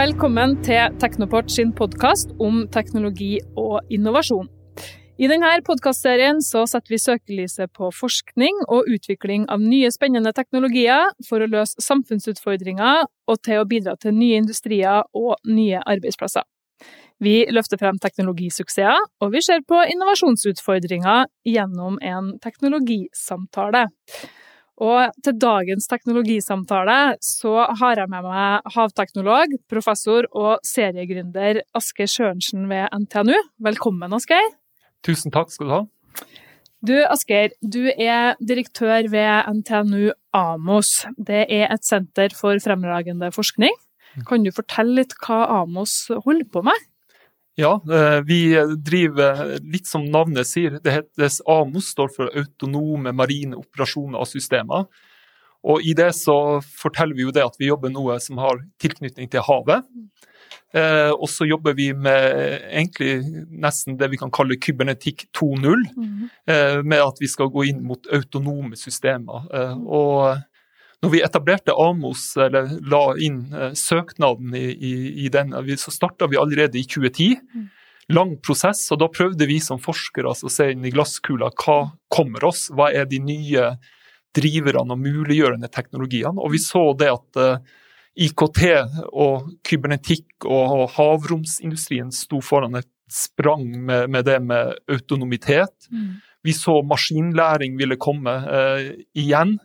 Velkommen til Teknoport sin podkast om teknologi og innovasjon. I denne podkastserien setter vi søkelyset på forskning og utvikling av nye spennende teknologier for å løse samfunnsutfordringer og til å bidra til nye industrier og nye arbeidsplasser. Vi løfter frem teknologisuksesser, og vi ser på innovasjonsutfordringer gjennom en teknologisamtale. Og til dagens teknologisamtale så har jeg med meg havteknolog, professor og seriegründer Asker Sørensen ved NTNU. Velkommen, Asgeir. Tusen takk skal du ha. Du, Asgeir, du er direktør ved NTNU AMOS. Det er et senter for fremragende forskning. Kan du fortelle litt hva AMOS holder på med? Ja, eh, vi driver litt som navnet sier. Det heter AMOS, står for autonome marine operasjoner og systemer. Og I det så forteller vi jo det at vi jobber noe som har tilknytning til havet. Eh, og så jobber vi med egentlig nesten det vi kan kalle kybernetikk 2.0. Mm. Eh, med at vi skal gå inn mot autonome systemer. Eh, og når vi etablerte Amos, eller la inn eh, søknaden i, i, i den, så starta vi allerede i 2010. Mm. Lang prosess, og da prøvde vi som forskere altså, å se inn i glasskula hva kommer oss, hva er de nye driverne og muliggjørende teknologiene. Og vi så det at uh, IKT og kybernetikk og havromsindustrien sto foran et sprang med, med det med autonomitet. Mm. Vi så maskinlæring ville komme eh, igjen.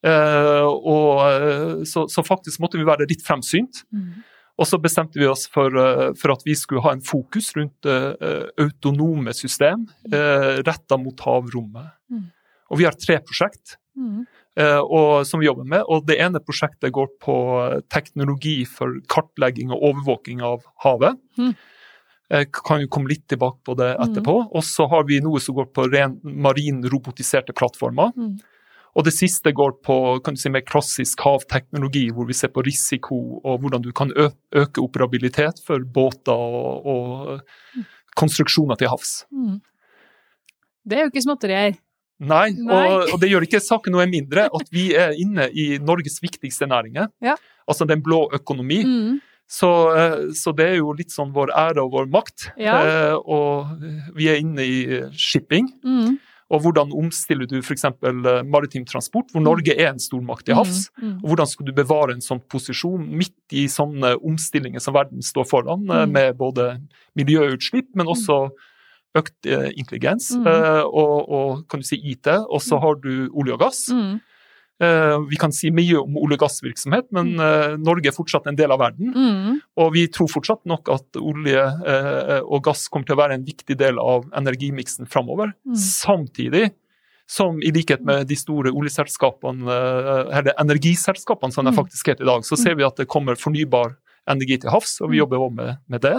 Uh, og, eh, så, så, faktisk måtte vi være litt fremsynt. Mm. Og så bestemte vi oss for, uh, for, at vi skulle ha en fokus rundt uh, autonome system uh, retta mot havrommet. Mm. Og vi har tre prosjekt mm. og, som vi jobber med. og Det ene prosjektet går på teknologi for kartlegging og overvåking av havet. Mm. Jeg kan jo komme litt tilbake på det mm. etterpå. Og så har vi noe som går på ren marin robotiserte plattformer. Og det siste går på kan du si, mer klassisk havteknologi, hvor vi ser på risiko og hvordan du kan øke operabilitet for båter og, og konstruksjoner til havs. Mm. Det er jo ikke småtterier. Nei, Nei. Og, og, det gjør ikke saken noe mindre at vi er inne i Norges viktigste næringer, ja. altså den blå økonomi. Mm. Så, eh, så, det er jo litt sånn vår ære og vår makt. Ja. Eh, og vi er inne i shipping. Mm. Og hvordan omstiller du f.eks. Eh, maritim transport, hvor Norge er en stormakt til havs? Mm, mm. og Hvordan skal du bevare en sånn posisjon midt i sånne omstillinger som verden står foran, eh, mm. med både miljøutslipp, men også økt eh, intelligens og, og, kan du si IT. Og så har du olje og gass. Eh, vi kan si mye om olje- og gassvirksomhet, men mm. eh, Norge er fortsatt en del av verden. Mm. Og vi tror fortsatt nok at olje eh, og gass kommer til å være en viktig del av energimiksen framover. Mm. Samtidig som i likhet med de store oljeselskapene, eller energiselskapene som det mm. faktisk heter i dag, så ser vi at det kommer fornybar energi til havs, og vi mm. jobber også med, med det.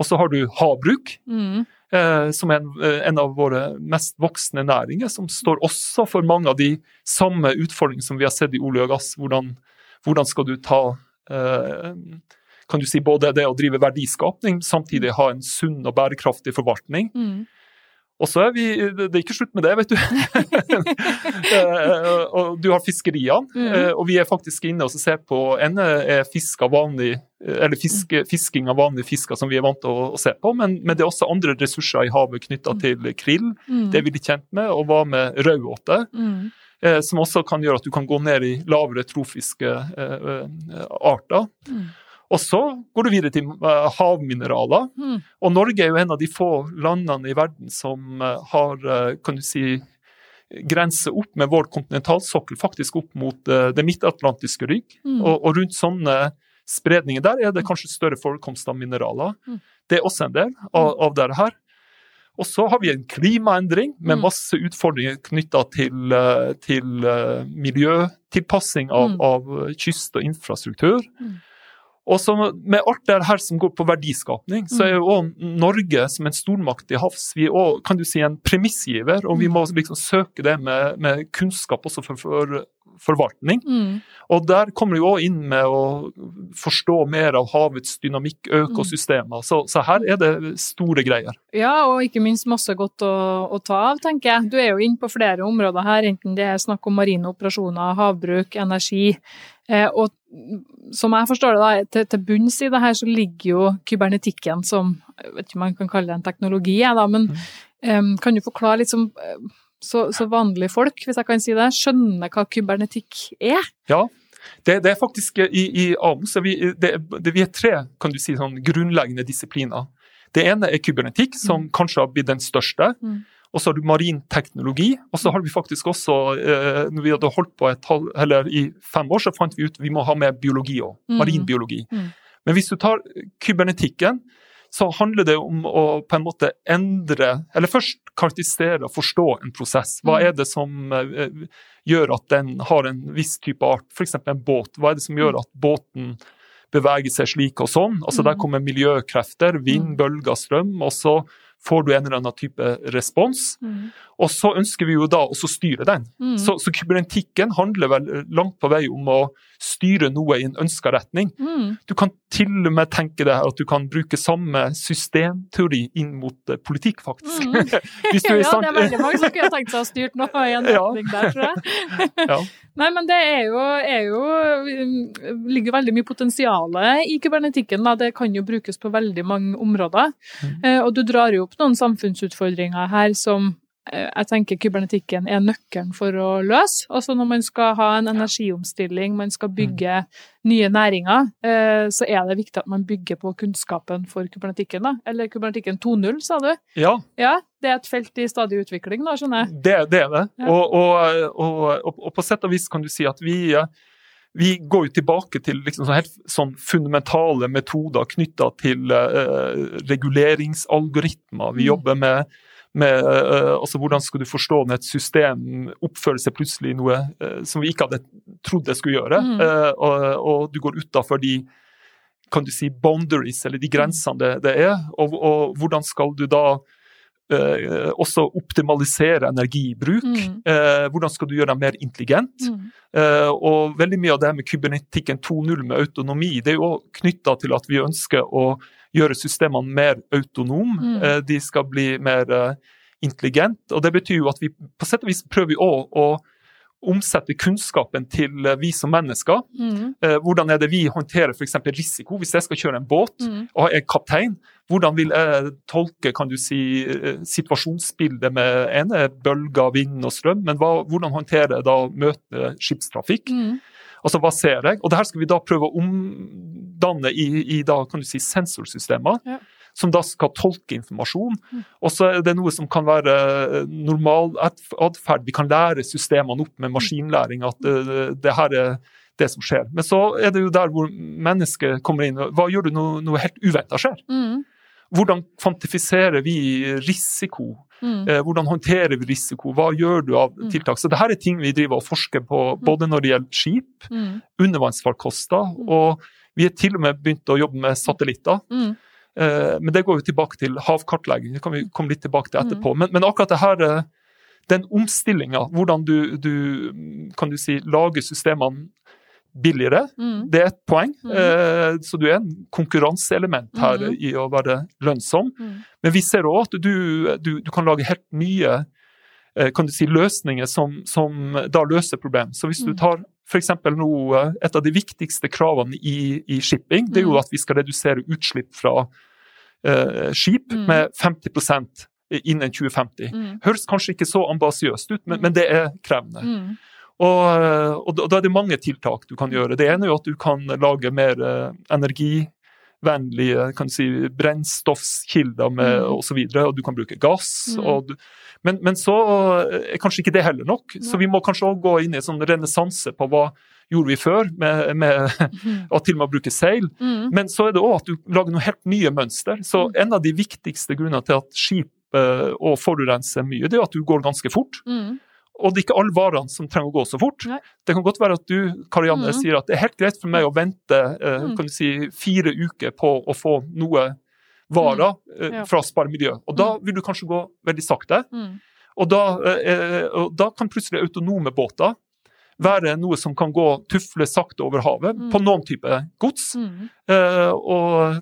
Og så har du havbruk. Mm. Eh, som er en, eh, en, av våre mest voksne næringer, som står også for mange av de samme utfordringene som vi har sett i olje og gass. Hvordan, hvordan skal du ta eh, kan du si både det å drive verdiskapning, samtidig ha en sunn og bærekraftig forvaltning. Mm. Og så er vi Det er ikke slutt med det, vet du. Eh, og du har fiskeriene, mm. Eh, og vi er faktisk inne og ser på En er fisk av vanlig eller fiske, fisking av vanlige fisker som vi er vant til å, å se på, men, men, det er også andre ressurser i havet knytta mm. til krill. Mm. Det er vi litt kjent med, og hva med raudåte? Mm. Eh, som også kan gjøre at du kan gå ned i lavere trofiske eh, eh arter. Mm. Og så går du videre til uh, havmineraler. Mm. Og Norge er jo en av de få landene i verden som uh, har uh, kan du si, grense opp med vår kontinentalsokkel, faktisk opp mot det midtatlantiske rygg. Mm. Og, og, rundt sånne spredninger der er det kanskje større forekomst av mineraler. Mm. Det er også en del av, mm. av dette her. Og så har vi en klimaendring med mm. masse utfordringer knytta til, til, miljøtilpassing av, av, kyst og infrastruktur. Mm. Og så med alt det her som går på verdiskapning, så er jo òg Norge som en stormakt i havs vi er også, kan du si, en premissgiver, og vi må liksom søke det med, med kunnskap også for, for forvaltning. Mm. Og der kommer vi òg inn med å forstå mer av havets dynamikk, økosystemer. Så, så, her er det store greier. Ja, og ikke minst masse godt å, å, ta av, tenker jeg. Du er jo inne på flere områder her, enten det er snakk om marine operasjoner, havbruk, energi. Eh, og som jeg forstår det, da, til, til bunns i det her så ligger jo kybernetikken som jeg vet ikke om man kan kalle det en teknologi, da, men mm. kan du forklare litt som så, så, vanlige folk, hvis jeg kan si det, skjønner hva kybernetikk er? Ja, det, det er faktisk i, i AMOS vi, det, det, vi er tre kan du si, sånn grunnleggende disipliner. Det ene er kybernetikk, som mm. kanskje har blitt den største. Mm. Og så har du marin teknologi. Og så har vi faktisk også, eh, når vi hadde holdt på et, eller i fem år, så fant vi ut vi må ha med biologi òg. Mm. Marinbiologi. Mm. Men hvis du tar kybernetikken, så handler det om å på en måte endre Eller først karakterisere og forstå en prosess. Hva mm. er det som uh, gjør at den har en viss type art, f.eks. en båt? Hva er det som gjør at båten beveger seg slik og sånn? Altså Der kommer miljøkrefter, vind, bølger, strøm. og så får du en eller annen type respons. Mm. Og så ønsker vi jo da å styre den. Mm. Så, så, kybernetikken handler vel langt på vei om å styre noe i en ønska retning. Mm. Du kan til og med tenke deg at du kan bruke samme systemteori inn mot uh, politikk, faktisk. Mm. ja, det er veldig mange som kunne tenkt seg å ha styrt noe i en retning ja. der, tror jeg. ja. Nei, men det er jo, er jo, mm, ligger veldig mye potensial i kybernetikken. Da. Det kan jo brukes på veldig mange områder. Mm. Eh, og du drar jo opp noen samfunnsutfordringer her som Eh, jeg tenker kybernetikken er nøkkelen for å løse. Altså når man skal ha en energiomstilling, man skal mm. bygge nye næringer, eh, så er det viktig at man bygger på kunnskapen for kybernetikken. da. Eller kybernetikken 2.0, sa du? Ja. ja. Det er et felt i stadig utvikling, da, skjønner jeg? Det, det er det. Ja. Og, og, og, og, på sett og vis kan du si at vi vi går jo tilbake til liksom sånn helt sånn fundamentale metoder knytta til uh, reguleringsalgoritmer. Vi mm. jobber med med uh, altså Hvordan skal du forstå når et system oppfører seg plutselig noe uh, som vi ikke hadde trodd det skulle gjøre, mm. og, og, du går utafor de kan du si, boundaries, eller de grensene det, det er, og, og, hvordan skal du da også optimalisere energibruk? Mm. hvordan skal du gjøre deg mer intelligent? Mm. og veldig mye av det med kybernetikken 2.0 med autonomi, det er jo knytta til at vi ønsker å gjøre systemene mer autonome. Mm. Eh, de skal bli mer eh, intelligent. Og det betyr jo at vi på sett og vis prøver å, å omsette kunnskapen til eh, vi som mennesker. Mm. Hvordan er det vi håndterer f.eks. risiko? Hvis jeg skal kjøre en båt mm. og er kaptein, hvordan vil jeg tolke kan du si, situasjonsbildet med ene bølger, vind og strøm, men hva, hvordan håndterer jeg da møte skipstrafikk? Mm. Altså, hva ser jeg? Og det her skal vi da prøve å omdanne i, i da, kan du si, sensorsystemer. Ja. Som da skal tolke informasjon. Mm. Og så er det noe som kan være eh, normal atferd. Vi kan lære systemene opp med maskinlæring. At det, eh, det her er det som skjer. Men så er det jo der hvor mennesket kommer inn. Hva gjør du når noe helt uventa skjer? Mm. Hvordan kvantifiserer vi risiko? Mm. Eh, hvordan håndterer vi risiko? Hva gjør du av mm. tiltak? Så dette er ting vi driver og forsker på, mm. både når det gjelder skip, mm. undervannsfarkoster, mm. og vi har til og med begynt å jobbe med satellitter. Mm. Eh, men det går jo tilbake til havkartlegging, det kan vi komme litt tilbake til etterpå. Men, men akkurat det her, eh, den omstillinga, hvordan du, du, kan du si, lager systemene billigere. Mm. Det er et poeng. Mm. Eh, så du er en konkurranseelement her mm. i å være lønnsom. Mm. Men vi ser òg at du, du, du, kan lage helt nye eh, kan du si, løsninger som, som da løser problem. Så hvis du mm. tar f.eks. nå et av de viktigste kravene i, i, shipping, det er jo mm. at vi skal redusere utslipp fra eh, skip med 50% innen 2050. Høres kanskje ikke så ambisiøst ut, men, men det er krevende. Og, og, da er det mange tiltak du kan gjøre. Det ene er jo at du kan lage mer eh, energivennlige kan si, brennstoffkilder med, mm. og så og du kan bruke gass. Mm. Du, men, men, så er kanskje ikke det heller nok. Så vi må kanskje òg gå inn i en sånn renessanse på hva gjorde vi før, med, med å til og med å bruke seil. Mm. Men så er det òg at du lager noe helt nye mønster. Så mm. en av de viktigste grunnene til at skip og forurenser mye, det er at du går ganske fort. Mm. Og det er ikke alle varene som trenger å gå så fort. Nei. Det kan godt være at du Karianne, mm. sier at det er helt greit for meg å vente eh, mm. kan du si, fire uker på å få noe varer mm. eh, for å spare miljø. Og da mm. vil du kanskje gå veldig sakte. Mm. Og da, eh, og da, kan plutselig autonome båter være noe som kan gå tufle sakte over havet mm. på noen type gods. Mm. Eh, og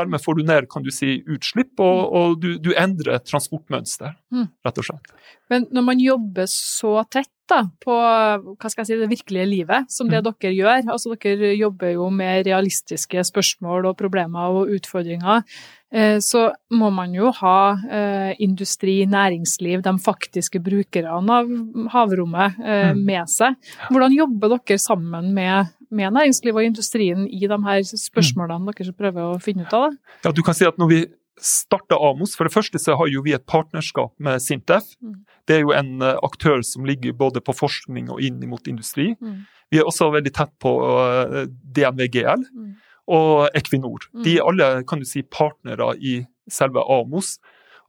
dermed får du ned kan du si, utslipp, og, mm. og du, du, endrer transportmønster, mm. rett og slett. Men når man jobber så tett da, på hva skal jeg si, det virkelige livet, som det Mm. dere gjør. Altså, dere jobber jo med realistiske spørsmål og problemer og utfordringer. Eh, Så må man jo ha eh, industri, næringsliv, de faktiske brukerne av havrommet eh, Mm. med seg. Hvordan jobber dere sammen med, med næringslivet og industrien i de her spørsmålene dere prøver å finne ut av? Da? Ja, du kan si at når vi starta Amos, for det første så har jo vi et partnerskap med Sintef. Mm. Det er jo en eh, aktør som ligger både på forskning og inn mot industri. Mm. Vi er også veldig tett på DNVGL Mm. og Equinor. De er alle kan du si, partnere i selve Amos.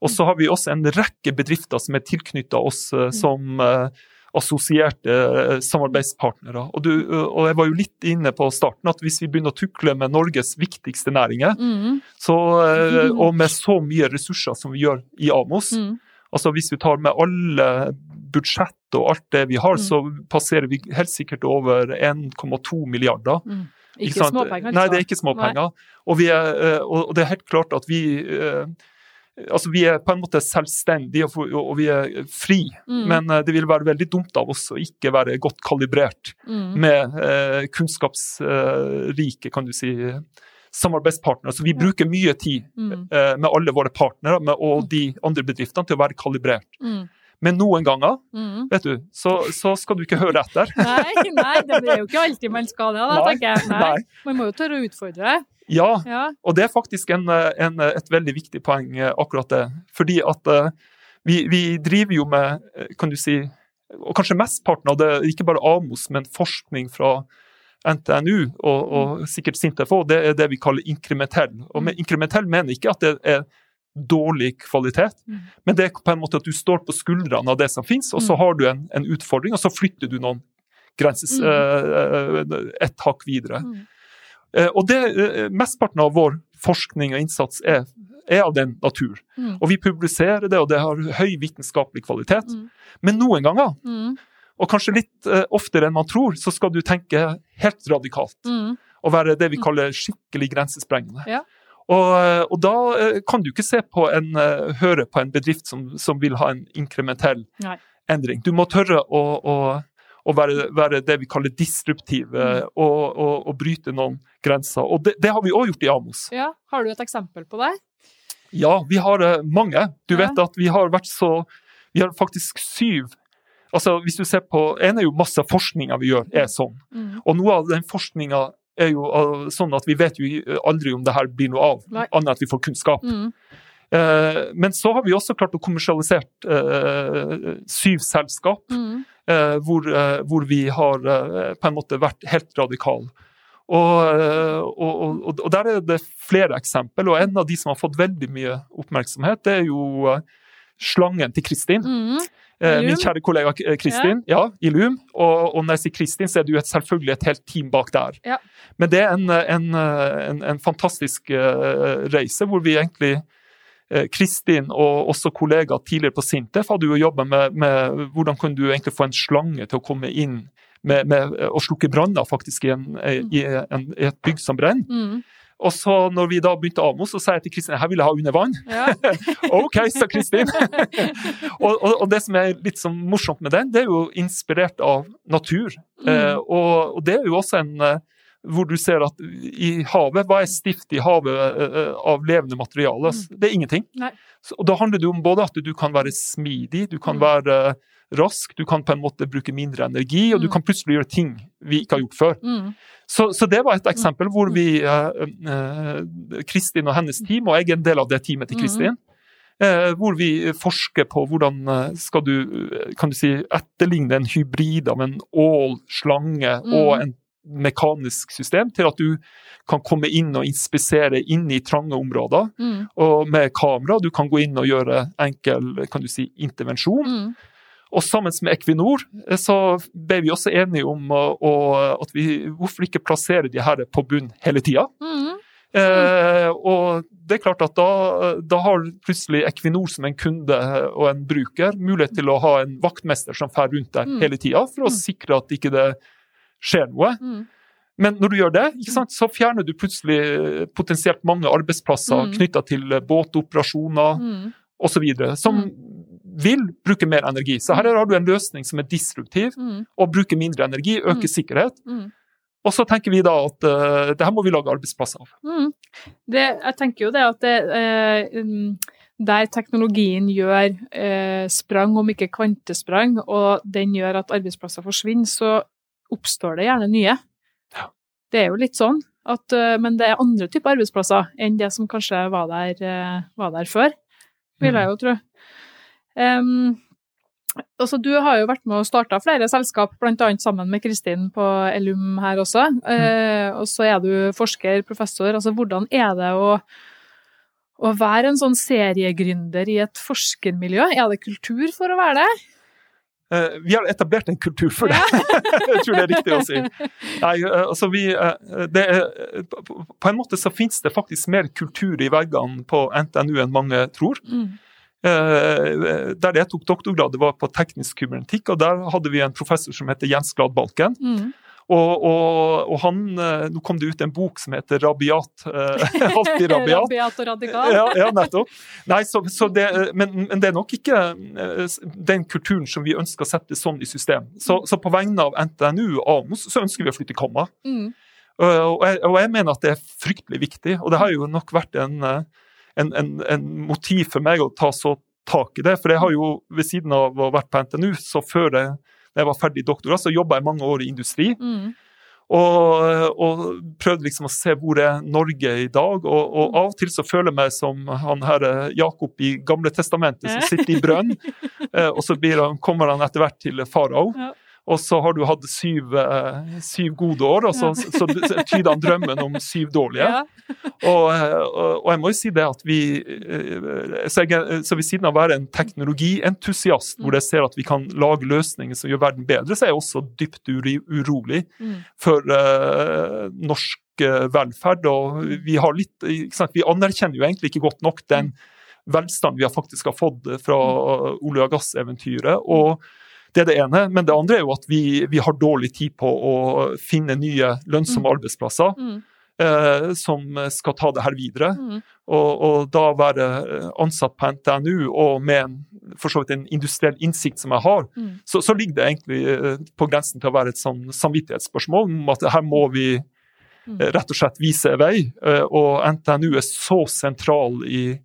Og så har vi også en rekke bedrifter som er tilknytta oss eh, som eh, assosierte eh, samarbeidspartnere. Og, du, eh, og jeg var jo litt inne på starten at hvis vi begynner å tukle med Norges viktigste næringer, Mm. så, eh, og med så mye ressurser som vi gjør i Amos, Mm. altså hvis vi tar med alle budsjett og alt det vi har, Mm. så passerer vi helt sikkert over 1,2 milliarder. Mm. Ikke, sant? småpenger. Nei, det er ikke småpenger. Og, vi og det er helt klart at vi Altså, vi er på en måte selvstendige og vi er fri, Mm. men eh, det vil være veldig dumt av oss å ikke være godt kalibrert Mm. med eh, kunnskapsrike, kan du si, samarbeidspartnere. Så vi bruker mye tid Mm. eh, med alle våre partnere med, og de andre bedriftene til å være kalibrert. Mm. Men noen ganger, Mm. vet du, så, så skal du ikke høre etter. Nei, nei, det er jo ikke alltid man skal det, da, Nei, tenker jeg. Nei. Nei. Man må jo tørre å utfordre. Ja, Ja. Og det er faktisk en, en, et veldig viktig poeng, eh, akkurat det. Fordi at eh, vi, vi driver jo med, eh, kan du si, og kanskje mesteparten av det, ikke bare Amos, men forskning fra NTNU og, og sikkert Sintef òg, det er det vi kaller inkrementell. Og med inkrementell mener jeg ikke at det er dårlig kvalitet, Mm. men det er på en måte at du står på skuldrene av det som finnes, og så Mm. har du en, en utfordring, og så flytter du noen grenses, eh, et hakk videre. Mm. Eh, Og det, Mesteparten av vår forskning og innsats er, er av den natur. Mm. Og vi publiserer det, og det har høy vitenskapelig kvalitet. Mm. Men noen ganger, Mm. og kanskje litt eh, oftere enn man tror, så skal du tenke helt radikalt. Og være det vi kaller skikkelig grensesprengende. Ja. Og, og da eh, kan du ikke se på en, eh, høre på en bedrift som, som vil ha en inkrementell Nei. endring. Du må tørre å, å, å være, være det vi kaller disruptiv, eh, Mm. og, og, og bryte noen grenser. Og det, det har vi òg gjort i Amos. Ja, har du et eksempel på det? Ja, vi har mange. Du Ja. vet at vi har vært så Vi har faktisk syv Altså, hvis du ser på En er jo masse av forskninga vi gjør, er sånn. Mm. Og noe av den forskninga er jo eh, sånn at vi vet jo aldri om det her blir noe av, Nei. annet enn at vi får kunnskap. Mm. Eh, Men så har vi også klart å kommersialisere eh, syv selskap, Mm. hvor, hvor vi har på en måte vært helt radikale. Og, og, og, der er det flere eksempel, og en av de som har fått veldig mye oppmerksomhet, det er jo slangen til Kristin. Mm. Eh. Min kjære kollega eh, Kristin, ja. Illum. Og, og når jeg sier Kristin, så er det jo selvfølgelig et helt team bak der. Ja. Men det er en, en, en, en fantastisk eh, reise, hvor vi egentlig eh, Kristin og også kollegaer tidligere på Sintef hadde jo jobba med, med hvordan kunne du egentlig få en slange til å komme inn med, med å slukke branner faktisk i, en, i, en, i et bygg som brenner. Mm. Og så når vi da begynte Amo, så sa jeg til Kristin her vil jeg ha under vann. Ja. OK, sa Kristin. og, og, og det som er litt sånn morsomt med den, det er jo inspirert av natur. Mm. Eh, og, og det er jo også en eh, hvor du ser at i havet, hva er stift i havet eh, av levende materiale? Det er ingenting. Mm. Så, og da handler det om både at du kan være smidig, du kan Mm. være rask, du kan på en måte bruke mindre energi, og du Mm. kan plutselig gjøre ting vi ikke har gjort før. Mm. Så, så det var et eksempel hvor vi, eh, eh, Kristin og hennes team, og jeg er en del av det teamet til Kristin, eh, hvor vi forsker på hvordan eh, skal du, eh, kan du si, etterligne en hybrid av en ål, slange Mm. og en mekanisk system, til at du kan komme inn og inspisere inn i trange områder, Mm. og med kamera. Du kan gå inn og gjøre enkel kan du si, intervensjon. Mm. Og sammen med Equinor eh, så ble vi også enige om å- at vi, hvorfor ikke plassere de her på bunn hele tida. Mm. Eh, og det er klart at da, da har plutselig Equinor som en kunde og en bruker mulighet til å ha en vaktmester som fer rundt der Mm. hele tida, for å Mm. sikre at ikke det skjer noe. Mm. Men når du gjør det, ikke sant, så fjerner du plutselig potensielt mange arbeidsplasser Mm. knytta til båtoperasjoner Mm. osv. Som vil bruke mer energi. Så her har du en løsning som er disruptiv, Mm. og bruker mindre energi, øker Mm. sikkerhet. Mm. Og så tenker vi da at uh, det her må vi lage arbeidsplasser av. Mm. Det, jeg tenker jo det at det, uh, um, der teknologien gjør eh, sprang, om ikke kvantesprang, og den gjør at arbeidsplasser forsvinner, så oppstår det gjerne nye. Ja. Det er jo litt sånn, at, eh, men det er andre typer arbeidsplasser enn det som kanskje var der, eh, var der før, vil jeg jo tro. Um, altså, du har jo vært med og starta flere selskap, bl.a. sammen med Kristin på Elum her også. Uh, og så er du forsker, professor. Altså, hvordan er det å, å være en sånn seriegründer i et forskermiljø? Er det kultur for å være det? Eh, vi har etablert en kultur for det. jeg tror det er riktig å si. Nei, eh, altså vi, eh, er, på- en måte så finnes det faktisk mer kultur i veggene på NTNU enn mange tror. Mm. Der jeg tok doktorgrad, det var på teknisk kybernetikk, og der hadde vi en professor som heter Jens Glad Balken. Mm. Og, og, og han, eh, Nå kom det ut en bok som heter 'Rabiat'. eh, Alltid rabiat. Rabiat og radikal. Ja, ja, nettopp. Nei, så, så det, men, men det er nok ikke eh, den kulturen som vi ønsker å sette sånn i system. Så, så på vegne av NTNU og AMOS så ønsker vi å flytte komma. Mm. Og jeg, og jeg mener at det er fryktelig viktig, og det har jo nok vært en, en, en, en motiv for meg å ta så tak i det. For jeg har jo ved siden av å ha vært på NTNU, så før jeg, jeg var ferdig doktorat, så jobba jeg mange år i industri. Mm. Og, og prøvde liksom å se hvor er Norge i dag. Og, og av og til så føler jeg meg som han her eh, Jakob i Gamle testamentet, som sitter i brønn. eh, Og så blir han, kommer han etter hvert til farao. Ja. Og så har du hatt syv, eh, syv gode år, og så, så, så tyder han drømmen om syv dårlige. Ja. Og, eh, og, og jeg må jo si det at vi eh, Så, jeg, så ved siden av å være en teknologientusiast, hvor jeg ser at vi kan lage løsninger som gjør verden bedre, så er jeg også dypt urolig Mm. for uh, norsk velferd. Og vi har litt? Vi anerkjenner jo egentlig ikke godt nok den velstand vi har faktisk har fått fra olje- og gasseventyret. og det er det ene. Men det andre er jo at vi, vi har dårlig tid på å finne nye lønnsomme arbeidsplasser Mm. eh, som skal ta det her videre. Mm. Og, og da være ansatt på NTNU og med en, for så vidt en industriell innsikt som jeg har, Mm. så, så ligger det egentlig eh, på grensen til å være et sånn samvittighetsspørsmål om at her må vi Mm. eh, rett og slett vise vei. Og NTNU er så sentral i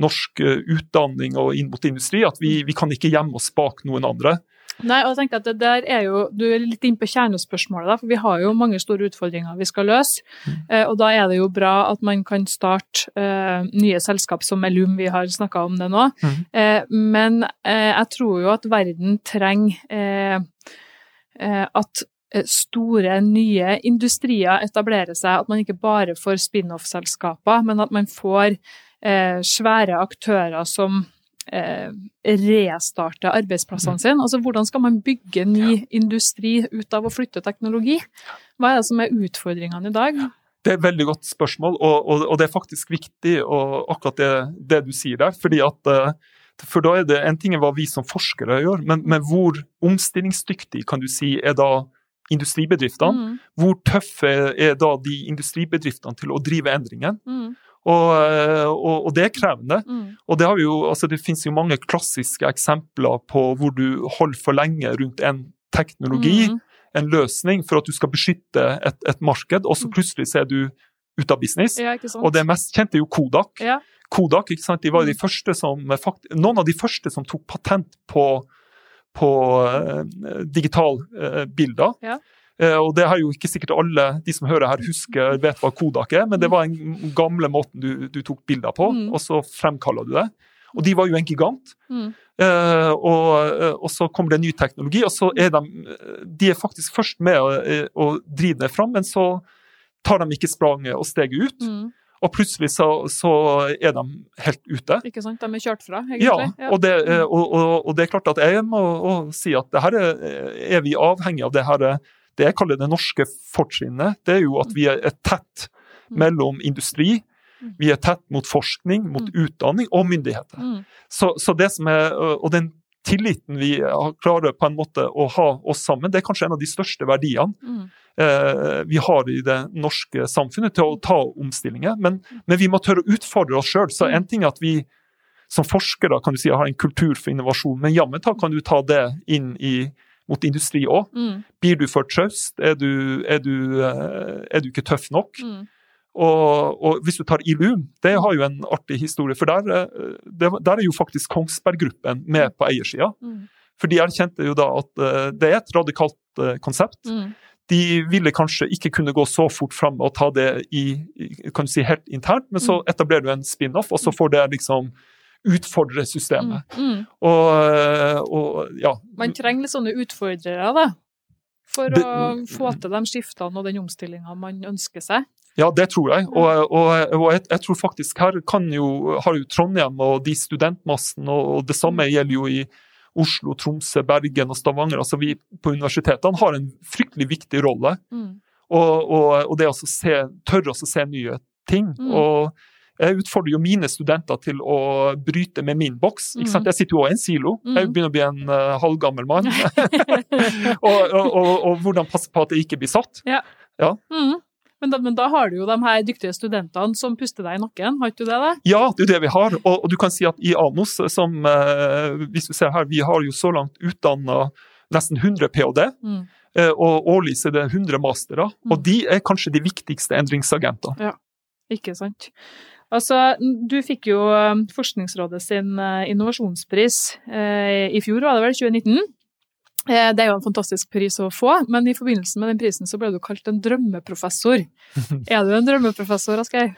norsk utdanning og inn mot industri at vi, vi kan ikke gjemme oss bak noen andre. Nei, og jeg tenker at det der er jo, Du er litt inne på kjernespørsmålet, da, for vi har jo mange store utfordringer vi skal løse. Eh, og Da er det jo bra at man kan starte eh, nye selskap som Elum, vi har snakka om det nå. Mhm. Eh, men eh, jeg tror jo at verden trenger at store, nye industrier etablerer seg. At man ikke bare får spin-off-selskaper, men at man får eh, svære aktører som eh, restarter arbeidsplassene sine. Altså, hvordan skal man bygge ny industri ut av å flytte teknologi? Hva er det som er utfordringene i dag? Det er et veldig godt spørsmål, og, og, og det er faktisk viktig, akkurat det, det du sier der. fordi at eh, for da er det En ting er hva vi som forskere gjør, men, men hvor omstillingsdyktig kan du si er da industribedriftene? Mm, Hvor tøffe er da de industribedriftene til å drive endringen? mm, Og, eh, og, og det er krevende. mm, Og det, har vi jo, altså det finnes jo mange klassiske eksempler på hvor du holder for lenge rundt en teknologi, mm, en løsning, for at du skal beskytte et, et marked, og så plutselig så er du ute av business. Ja. Og det mest kjente er jo Kodak. Ja. Kodak, ikke sant? De var de Mm. første som, fakt- noen av de første som tok patent på, på uh, digital Uh, bilder. Ja. Eh, og det har jo ikke sikkert alle de som hører her husker, vet hva Kodak er, men det var den gamle måten du, du tok bilder på, Mm. og så fremkaller du det. Og de var jo en gigant. Mm, Uh, og, eh, og så kommer det ny teknologi, og så er de De er faktisk først med å, å drive det fram, men så tar de ikke spranget og steget ut. mm, Og plutselig så, så er de helt ute. ikke sant? De er kjørt fra, Ja, egentlig. og det, og, og, og det er klart at jeg må si at det her er, er vi avhengig av det her det jeg kaller det norske fortrinnet. Det er jo at vi er tett mellom industri, Mm. vi er tett mot forskning, mot utdanning og myndigheter. Mm, Så, så det som er, og den tilliten vi har- klarer på en måte å ha oss sammen, det er kanskje en av de største verdiene mm, eh, vi har i det norske samfunnet til å ta omstillinger. Men, men vi må tørre å utfordre oss sjøl. Så en ting er at vi som forskere kan du si, har en kultur for innovasjon, men jammen kan du ta det inn i, mot industri òg. Mm. Blir du for traust? Er, du- er, eh, er du ikke tøff nok? Mm. Og, og hvis du tar ILU, det har jo en artig historie. For der, eh, det, der er jo faktisk Kongsberg Gruppen med på eiersida. Mm. For de erkjente jo da at eh, det er et radikalt konsept. Mm. De ville kanskje ikke kunne gå så fort fram og ta det i, i- kan du si, helt internt, men så etablerer du en spin-off, og så får det liksom utfordre systemet. Mm. Mm. Og, eh, og ja. Man trenger litt sånne utfordrere, da. For Det- å få til de skiftene og den omstillinga man ønsker seg. Ja, det tror jeg. Og, og, og jeg, jeg tror faktisk her kan jo, har jo Trondheim og de studentmassen, og, og det samme gjelder jo i Oslo, Tromsø, Bergen og Stavanger. altså Vi på universitetene har en fryktelig viktig rolle. Mm. Og, og, og det å se, tørre å se nye ting. Mm. Og jeg utfordrer jo mine studenter til å bryte med min boks. ikke sant? Mm. Jeg sitter jo også i en silo. Mm. Jeg begynner å bli en uh, halvgammel mann. og, og, og, og hvordan passe på at jeg ikke blir satt. Mm. Men, da, men da har du jo de her dyktige studentene som puster deg i nakken, har ikke du det? da? Ja, det er jo det vi har. Og, og du kan si at i Amos, som eh, hvis du ser her, vi har jo så langt utdanna nesten 100 ph.d. Mm. eh, Og årlig så er det 100 mastere. Mm. Og de er kanskje de viktigste endringsagentene. Ikke sant. Altså, du fikk jo eh, Forskningsrådet sin eh, innovasjonspris eh, i fjor, var det vel, 2019. Eh, Det er jo en fantastisk pris å få, men i forbindelse med den prisen så ble du kalt en drømmeprofessor. Er du en drømmeprofessor, Asgeir?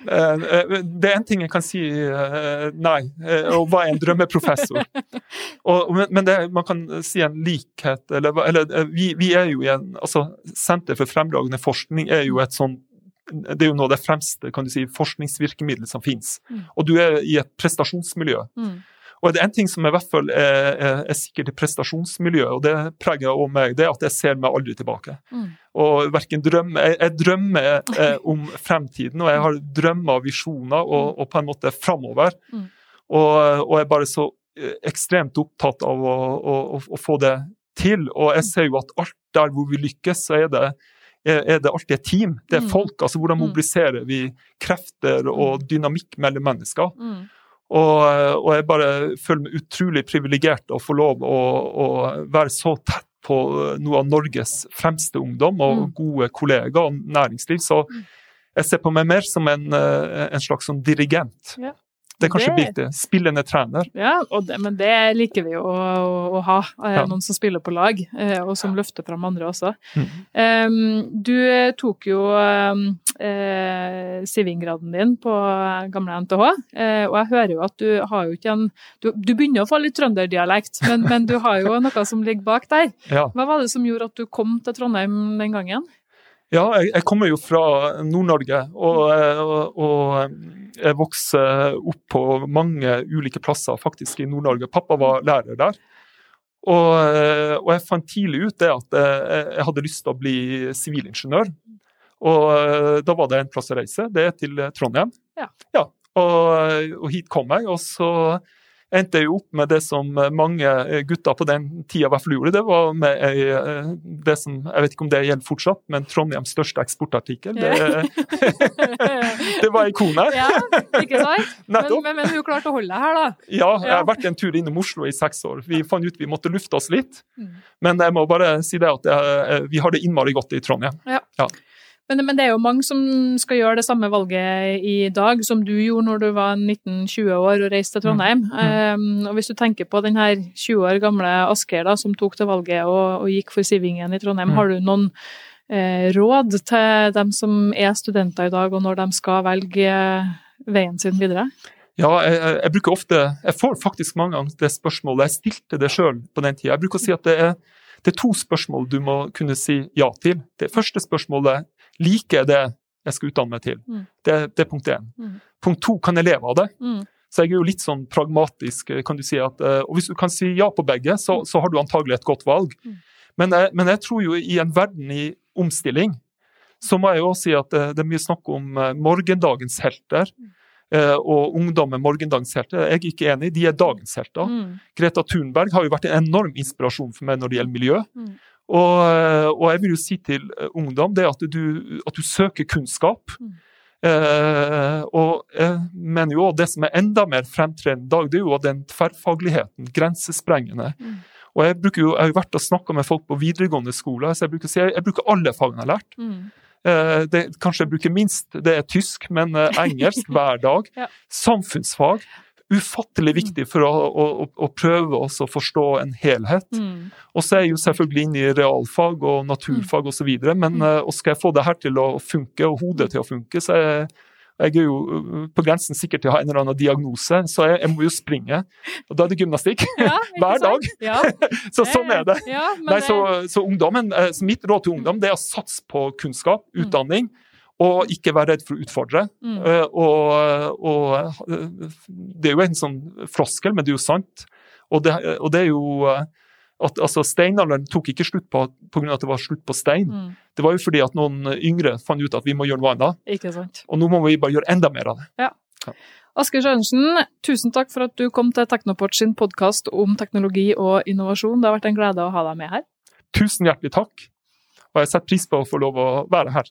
Eh, eh, Det er en ting jeg kan si nei, og hva er en drømmeprofessor? Og, men det, man kan si en likhet, eller, eller vi, vi er jo i en altså Senter for fremragende forskning er jo et sånn det er jo noe av det fremste kan du si, forskningsvirkemidlet som finnes. Mm. Og du er i et prestasjonsmiljø. Mm. Og er det en ting som i hvert fall er, er, er sikkert i prestasjonsmiljøet, og det preger også meg, det er at jeg ser meg aldri tilbake. Mm. Og verken drømmer jeg, jeg drømmer eh, om fremtiden, og jeg har drømmer og visjoner, og, og på en måte framover. Mm. Og, og jeg er bare så eh, ekstremt opptatt av å, å, å, å få det til. Og jeg ser jo at alt der hvor vi lykkes, så er det, er, er det alltid et team. Det er Mm. folk. altså Hvordan Mm. mobiliserer vi krefter og dynamikk mellom mennesker? Mm. Og, og jeg bare føler meg utrolig privilegert å få lov å, å være så tett på noe av Norges fremste ungdom og Mm. gode kollegaer og næringsliv. Så jeg ser på meg mer som en, eh, en slags sånn dirigent. Ja. Det er kanskje Det- viktig. Spillende trener. Ja, det, men det liker vi jo å, å, å ha. Eh, Ja. Noen som spiller på lag, eh, og som løfter fram andre også. Mm. Um, du eh, tok jo um, eh, sivinggraden din på gamle NTH, eh, og jeg hører jo at du har jo ikke en Du, du begynner å få litt trønderdialekt, men, men du har jo noe som ligger bak der. Ja. Hva var det som gjorde at du kom til Trondheim den gangen? Ja, jeg, jeg kommer jo fra Nord-Norge, og, og, og jeg vokste opp på mange ulike plasser faktisk i Nord-Norge. Pappa var lærer der. Og, og jeg fant tidlig ut det at jeg, jeg hadde lyst til å bli sivilingeniør. Og da var det en plass å reise. Det er til Trondheim. Ja. og, og hit kom jeg. Og så endte jeg opp med det som mange gutter på den tida i hvert fall gjorde. Det var med ei, eh, det som, jeg vet ikke om det gjelder fortsatt, men Trondheims største eksportartikkel. Det, det var ikonet. Ja, ikke sant? Men, men, men du klarte å holde deg her, da. Ja, jeg har vært en tur innom Oslo i seks år. Vi fant ut vi måtte lufte oss litt. Mm. Men jeg må bare si det at jeg, vi har det innmari godt i Trondheim. Men, men det er jo mange som skal gjøre det samme valget i dag som du gjorde når du var 19-20 år og reiste til Trondheim. Um, og hvis du tenker på den her 20 år gamle Asker da, som tok det valget og, og gikk for Sivingen i Trondheim, Mm. har du noen eh, råd til dem som er studenter i dag, og når de skal velge eh, veien sin videre? Ja, jeg- jeg bruker ofte Jeg får faktisk mange ganger det spørsmålet. Jeg stilte det sjøl på den tida. Jeg bruker å si at det er, det er to spørsmål du må kunne si ja til. Det første spørsmålet liker jeg det jeg skal utdanne meg til. Mm. Det, det er punkt én. Mm. Punkt to kan jeg leve av det. Mm. Så jeg er jo litt sånn pragmatisk, kan du si. at, eh, Og hvis du kan si ja på begge, så, så har du antagelig et godt valg. Mm. Men jeg, men jeg tror jo i en verden i omstilling, så må jeg jo også si at eh, det er mye snakk om eh, morgendagens helter. eh, Og ungdom er morgendagens helter. Jeg er ikke enig, de er dagens helter. Mm. Greta Thunberg har jo vært en enorm inspirasjon for meg når det gjelder miljø. Og, og jeg vil jo si til eh, ungdom det at du, at du søker kunnskap. Mm. Eh, og jeg mener jo også det som er enda mer fremtredende i dag, det er jo den tverrfagligheten, grensesprengende. Mm. Og jeg, jo, jeg har jo vært og snakka med folk på videregående skoler, så jeg bruker, å si, jeg, jeg bruker alle fagene jeg har lært. Mm. Eh, det, kanskje jeg bruker minst, det er tysk, men eh, engelsk hver dag. Ja. Samfunnsfag. Ufattelig viktig for å, å, å, prøve oss å forstå en helhet. Mm. Og så er jeg jo selvfølgelig inne i realfag og naturfag osv., men Mm. eh, og skal jeg få det her til å funke, og hodet til å funke, så jeg, jeg er jo uh, på grensen sikkert til å ha en eller annen diagnose, så jeg, jeg må jo springe. Og da er det gymnastikk. Ja, Hver dag. Ja, Så sånn er det. Ja, Nei, så, så ungdommen, eh, så mitt råd til ungdom det er å satse på kunnskap, utdanning, og ikke være redd for å utfordre. Mm. Eh, Og, og eh, det er jo en sånn floskel, men det er jo sant. Og det, og det er jo eh, at altså, Steinalderen tok ikke slutt på pga. at det var slutt på stein. Mm. Det var jo fordi at noen yngre fant ut at vi må gjøre noe annet. Ikke sant. Og nå må vi bare gjøre enda mer av det. Ja. ja. Asker Sørensen, tusen takk for at du kom til Teknoport sin podkast om teknologi og innovasjon. Det har vært en glede å ha deg med her. Tusen hjertelig takk. Og jeg setter pris på å få lov å være her.